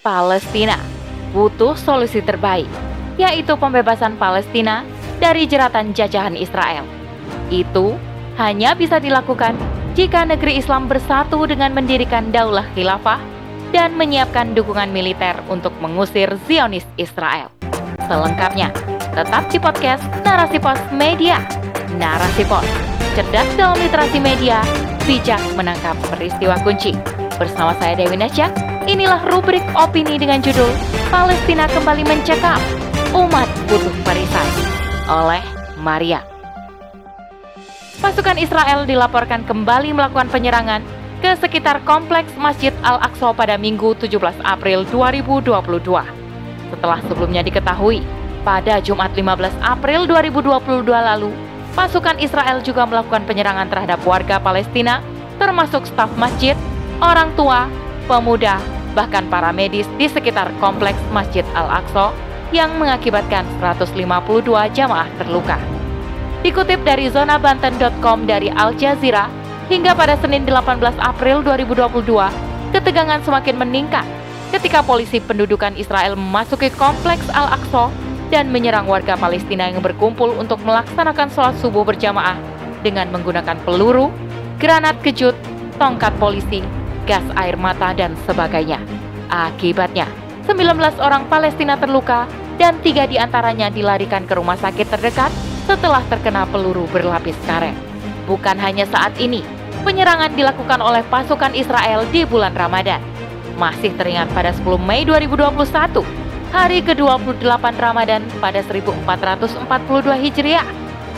Palestina butuh solusi terbaik, yaitu pembebasan Palestina dari jeratan jajahan Israel. Itu hanya bisa dilakukan jika negeri Islam bersatu dengan mendirikan daulah khilafah dan menyiapkan dukungan militer untuk mengusir Zionis Israel. Selengkapnya, tetap di podcast Narasi Pos Media. Narasi Pos, cerdas dalam literasi media, bijak menangkap peristiwa kunci. Bersama saya Dewi Nasya, inilah rubrik opini dengan judul Palestina kembali mencekam, umat butuh perisai oleh Maria. Pasukan Israel dilaporkan kembali melakukan penyerangan ke sekitar kompleks Masjid Al-Aqsa pada Minggu 17 April 2022. Setelah sebelumnya diketahui, pada Jumat 15 April 2022 lalu, pasukan Israel juga melakukan penyerangan terhadap warga Palestina, termasuk staf masjid, orang tua, pemuda, bahkan para medis di sekitar kompleks Masjid Al-Aqsa yang mengakibatkan 152 jamaah terluka. Dikutip dari zonabanten.com dari Al Jazeera, hingga pada Senin 18 April 2022, ketegangan semakin meningkat ketika polisi pendudukan Israel memasuki kompleks Al-Aqsa dan menyerang warga Palestina yang berkumpul untuk melaksanakan sholat subuh berjamaah dengan menggunakan peluru, granat kejut, tongkat polisi, gas air mata, dan sebagainya. Akibatnya, 19 orang Palestina terluka dan tiga di antaranya dilarikan ke rumah sakit terdekat setelah terkena peluru berlapis karet. Bukan hanya saat ini, penyerangan dilakukan oleh pasukan Israel di bulan Ramadan. Masih teringat pada 10 Mei 2021, hari ke-28 Ramadan pada 1442 Hijriah,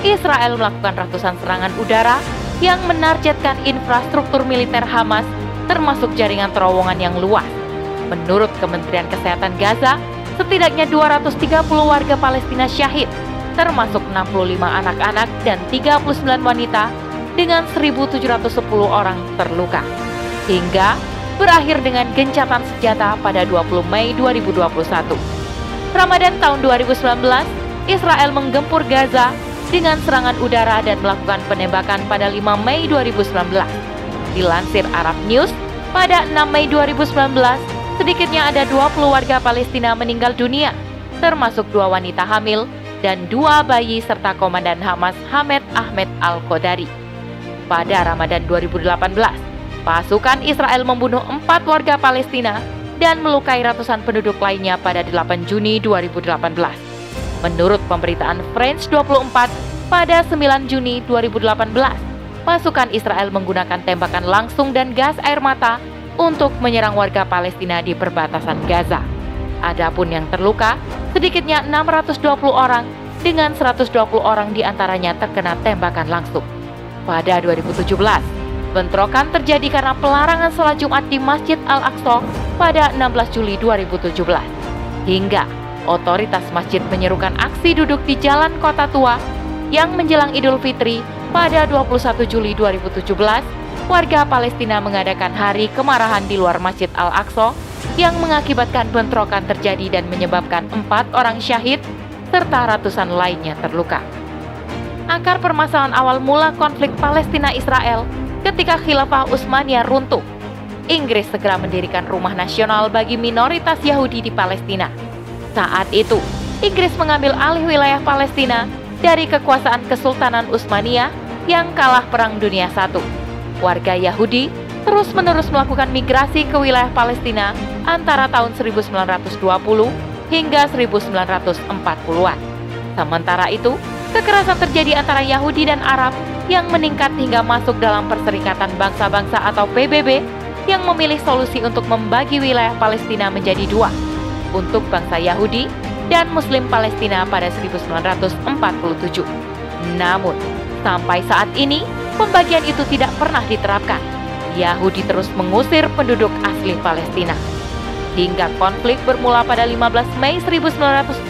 Israel melakukan ratusan serangan udara yang menargetkan infrastruktur militer Hamas termasuk jaringan terowongan yang luas. Menurut Kementerian Kesehatan Gaza, setidaknya 230 warga Palestina syahid termasuk 65 anak-anak dan 39 wanita dengan 1.710 orang terluka. Hingga berakhir dengan gencatan senjata pada 20 Mei 2021. Ramadan tahun 2019, Israel menggempur Gaza dengan serangan udara dan melakukan penembakan pada 5 Mei 2019. Dilansir Arab News, pada 6 Mei 2019, sedikitnya ada 20 warga Palestina meninggal dunia, termasuk dua wanita hamil dan dua bayi serta Komandan Hamas Hamed Ahmed Al-Qodari. Pada Ramadan 2018, pasukan Israel membunuh empat warga Palestina dan melukai ratusan penduduk lainnya pada 8 Juni 2018. Menurut pemberitaan France 24, pada 9 Juni 2018, pasukan Israel menggunakan tembakan langsung dan gas air mata untuk menyerang warga Palestina di perbatasan Gaza. Adapun yang terluka, sedikitnya 620 orang dengan 120 orang di antaranya terkena tembakan langsung. Pada 2017, bentrokan terjadi karena pelarangan sholat Jumat di Masjid Al-Aqsa pada 16 Juli 2017. Hingga otoritas masjid menyerukan aksi duduk di Jalan Kota Tua yang menjelang Idul Fitri pada 21 Juli 2017, warga Palestina mengadakan hari kemarahan di luar Masjid Al-Aqsa yang mengakibatkan bentrokan terjadi dan menyebabkan empat orang syahid serta ratusan lainnya terluka. Akar permasalahan awal mula konflik Palestina-Israel ketika Khilafah Utsmaniyah runtuh. Inggris segera mendirikan rumah nasional bagi minoritas Yahudi di Palestina. Saat itu, Inggris mengambil alih wilayah Palestina dari kekuasaan Kesultanan Utsmaniyah yang kalah Perang Dunia I. Warga Yahudi terus-menerus melakukan migrasi ke wilayah Palestina antara tahun 1920 hingga 1940-an. Sementara itu, kekerasan terjadi antara Yahudi dan Arab yang meningkat hingga masuk dalam Perserikatan Bangsa-Bangsa atau PBB yang memilih solusi untuk membagi wilayah Palestina menjadi dua, untuk bangsa Yahudi dan Muslim Palestina pada 1947. Namun, sampai saat ini, pembagian itu tidak pernah diterapkan Yahudi terus mengusir penduduk asli Palestina. Hingga konflik bermula pada 15 Mei 1948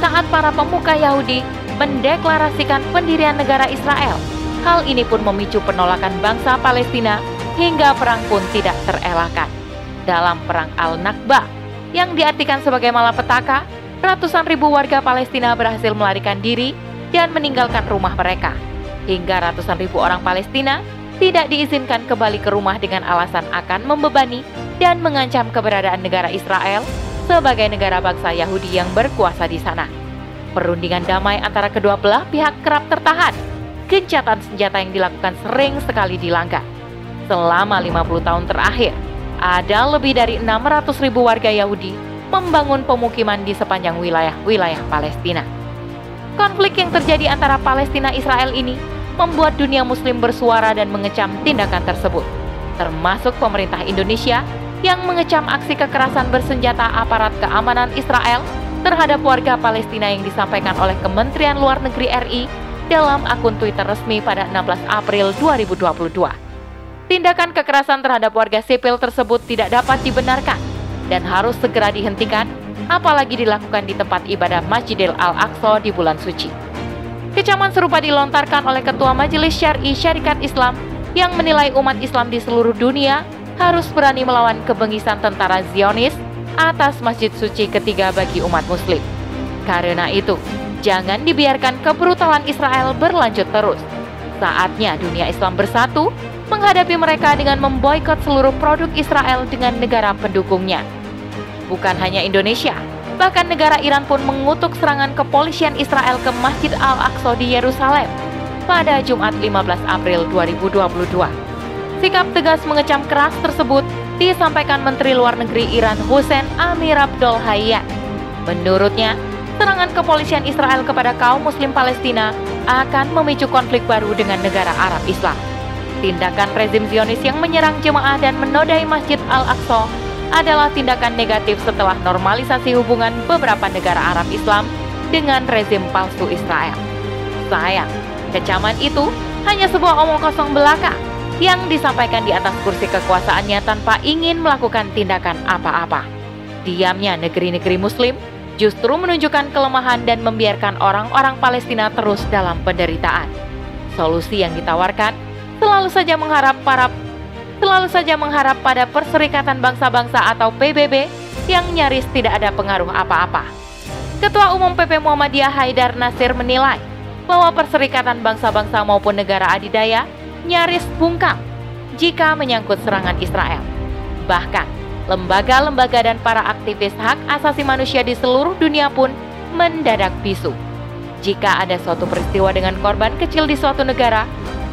saat para pemuka Yahudi mendeklarasikan pendirian negara Israel. Hal ini pun memicu penolakan bangsa Palestina hingga perang pun tidak terelakkan. Dalam perang Al-Nakba yang diartikan sebagai malapetaka, ratusan ribu warga Palestina berhasil melarikan diri dan meninggalkan rumah mereka. Hingga ratusan ribu orang Palestina tidak diizinkan kembali ke rumah dengan alasan akan membebani dan mengancam keberadaan negara Israel sebagai negara bangsa Yahudi yang berkuasa di sana. Perundingan damai antara kedua belah pihak kerap tertahan. Gencatan senjata yang dilakukan sering sekali dilanggar. Selama 50 tahun terakhir, ada lebih dari 600 ribu warga Yahudi membangun pemukiman di sepanjang wilayah-wilayah Palestina. Konflik yang terjadi antara Palestina Israel ini membuat dunia muslim bersuara dan mengecam tindakan tersebut, termasuk pemerintah Indonesia yang mengecam aksi kekerasan bersenjata aparat keamanan Israel terhadap warga Palestina yang disampaikan oleh Kementerian Luar Negeri RI dalam akun Twitter resmi pada 16 April 2022. Tindakan kekerasan terhadap warga sipil tersebut tidak dapat dibenarkan dan harus segera dihentikan, apalagi dilakukan di tempat ibadah Masjidil Al-Aqsa di bulan suci. Kecaman serupa dilontarkan oleh Ketua Majelis Syari Syarikat Islam yang menilai umat Islam di seluruh dunia harus berani melawan kebengisan tentara Zionis atas masjid suci ketiga bagi umat muslim. Karena itu, jangan dibiarkan kebrutalan Israel berlanjut terus. Saatnya dunia Islam bersatu menghadapi mereka dengan memboikot seluruh produk Israel dengan negara pendukungnya. Bukan hanya Indonesia, bahkan negara Iran pun mengutuk serangan kepolisian Israel ke Masjid Al-Aqsa di Yerusalem pada Jumat 15 April 2022. Sikap tegas mengecam keras tersebut disampaikan Menteri Luar Negeri Iran Hussein Amir Abdul Hayyan. Menurutnya, serangan kepolisian Israel kepada kaum muslim Palestina akan memicu konflik baru dengan negara Arab Islam. Tindakan rezim Zionis yang menyerang jemaah dan menodai Masjid Al-Aqsa adalah tindakan negatif setelah normalisasi hubungan beberapa negara Arab Islam dengan rezim palsu Israel. Sayang, kecaman itu hanya sebuah omong kosong belaka yang disampaikan di atas kursi kekuasaannya tanpa ingin melakukan tindakan apa-apa. Diamnya negeri-negeri Muslim justru menunjukkan kelemahan dan membiarkan orang-orang Palestina terus dalam penderitaan. Solusi yang ditawarkan selalu saja mengharap para selalu saja mengharap pada Perserikatan Bangsa-Bangsa atau PBB yang nyaris tidak ada pengaruh apa-apa. Ketua Umum PP Muhammadiyah Haidar Nasir menilai bahwa Perserikatan Bangsa-Bangsa maupun negara adidaya nyaris bungkam jika menyangkut serangan Israel. Bahkan, lembaga-lembaga dan para aktivis hak asasi manusia di seluruh dunia pun mendadak bisu. Jika ada suatu peristiwa dengan korban kecil di suatu negara,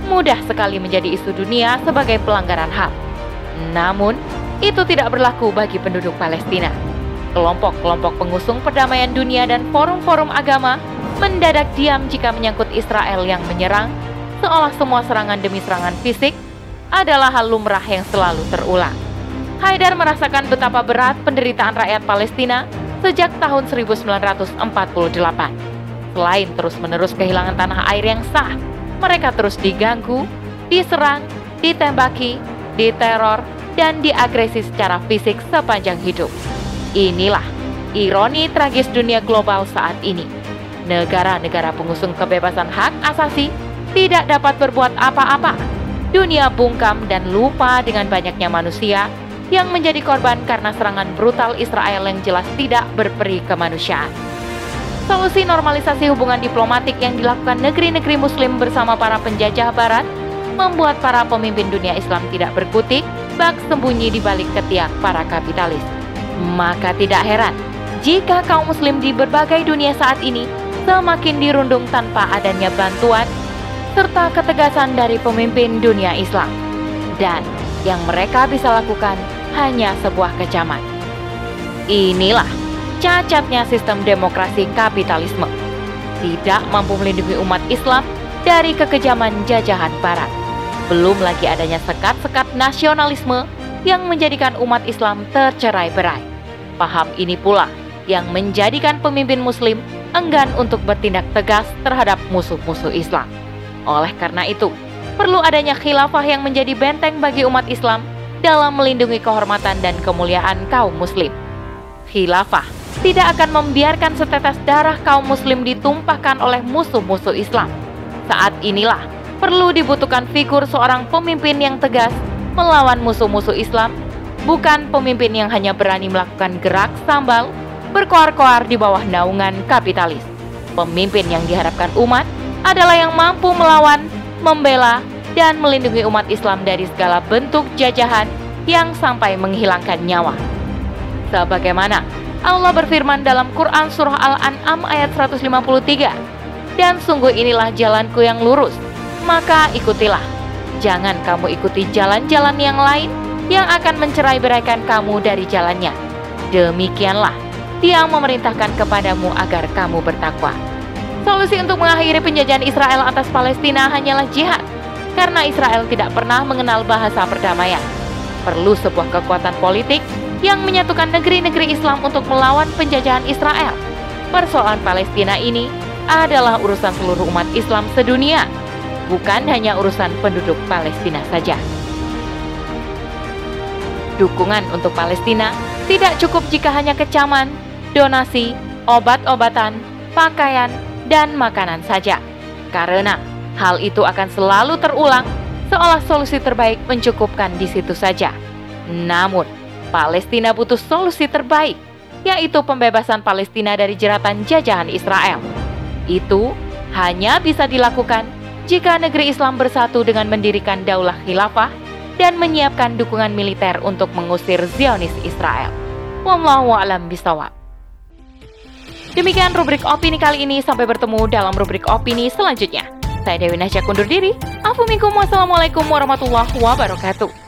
mudah sekali menjadi isu dunia sebagai pelanggaran HAM. Namun, itu tidak berlaku bagi penduduk Palestina. Kelompok-kelompok pengusung perdamaian dunia dan forum-forum agama mendadak diam jika menyangkut Israel yang menyerang seolah semua serangan demi serangan fisik adalah hal lumrah yang selalu terulang. Haidar merasakan betapa berat penderitaan rakyat Palestina sejak tahun 1948. Selain terus-menerus kehilangan tanah air yang sah, mereka terus diganggu, diserang, ditembaki, diteror, dan diagresi secara fisik sepanjang hidup. Inilah ironi tragis dunia global saat ini. Negara-negara pengusung kebebasan hak asasi tidak dapat berbuat apa-apa. Dunia bungkam dan lupa dengan banyaknya manusia yang menjadi korban karena serangan brutal Israel yang jelas tidak berperi kemanusiaan. Solusi normalisasi hubungan diplomatik yang dilakukan negeri-negeri muslim bersama para penjajah barat membuat para pemimpin dunia Islam tidak berkutik bak sembunyi di balik ketiak para kapitalis. Maka tidak heran jika kaum muslim di berbagai dunia saat ini semakin dirundung tanpa adanya bantuan serta ketegasan dari pemimpin dunia Islam. Dan yang mereka bisa lakukan hanya sebuah kecaman. Inilah cacatnya sistem demokrasi kapitalisme. Tidak mampu melindungi umat Islam dari kekejaman jajahan barat. Belum lagi adanya sekat-sekat nasionalisme yang menjadikan umat Islam tercerai-berai. Paham ini pula yang menjadikan pemimpin muslim enggan untuk bertindak tegas terhadap musuh-musuh Islam. Oleh karena itu, perlu adanya khilafah yang menjadi benteng bagi umat Islam dalam melindungi kehormatan dan kemuliaan kaum muslim. Khilafah tidak akan membiarkan setetes darah kaum muslim ditumpahkan oleh musuh-musuh Islam. Saat inilah perlu dibutuhkan figur seorang pemimpin yang tegas melawan musuh-musuh Islam, bukan pemimpin yang hanya berani melakukan gerak sambal berkoar-koar di bawah naungan kapitalis. Pemimpin yang diharapkan umat adalah yang mampu melawan, membela, dan melindungi umat Islam dari segala bentuk jajahan yang sampai menghilangkan nyawa. Sebagaimana Allah berfirman dalam Quran Surah Al-An'am ayat 153, Dan sungguh inilah jalanku yang lurus, maka ikutilah. Jangan kamu ikuti jalan-jalan yang lain yang akan mencerai beraikan kamu dari jalannya. Demikianlah dia memerintahkan kepadamu agar kamu bertakwa. Solusi untuk mengakhiri penjajahan Israel atas Palestina hanyalah jihad, karena Israel tidak pernah mengenal bahasa perdamaian. Perlu sebuah kekuatan politik yang menyatukan negeri-negeri Islam untuk melawan penjajahan Israel. Persoalan Palestina ini adalah urusan seluruh umat Islam sedunia, bukan hanya urusan penduduk Palestina saja. Dukungan untuk Palestina tidak cukup jika hanya kecaman, donasi, obat-obatan, pakaian, dan makanan saja. Karena hal itu akan selalu terulang seolah solusi terbaik mencukupkan di situ saja. Namun, Palestina butuh solusi terbaik, yaitu pembebasan Palestina dari jeratan jajahan Israel. Itu hanya bisa dilakukan jika negeri Islam bersatu dengan mendirikan daulah khilafah dan menyiapkan dukungan militer untuk mengusir Zionis Israel. Wallahu a'lam bisawab. Demikian rubrik opini kali ini. Sampai bertemu dalam rubrik opini selanjutnya. Saya Dewi Nasya kundur diri. Afumikum wassalamualaikum warahmatullahi wabarakatuh.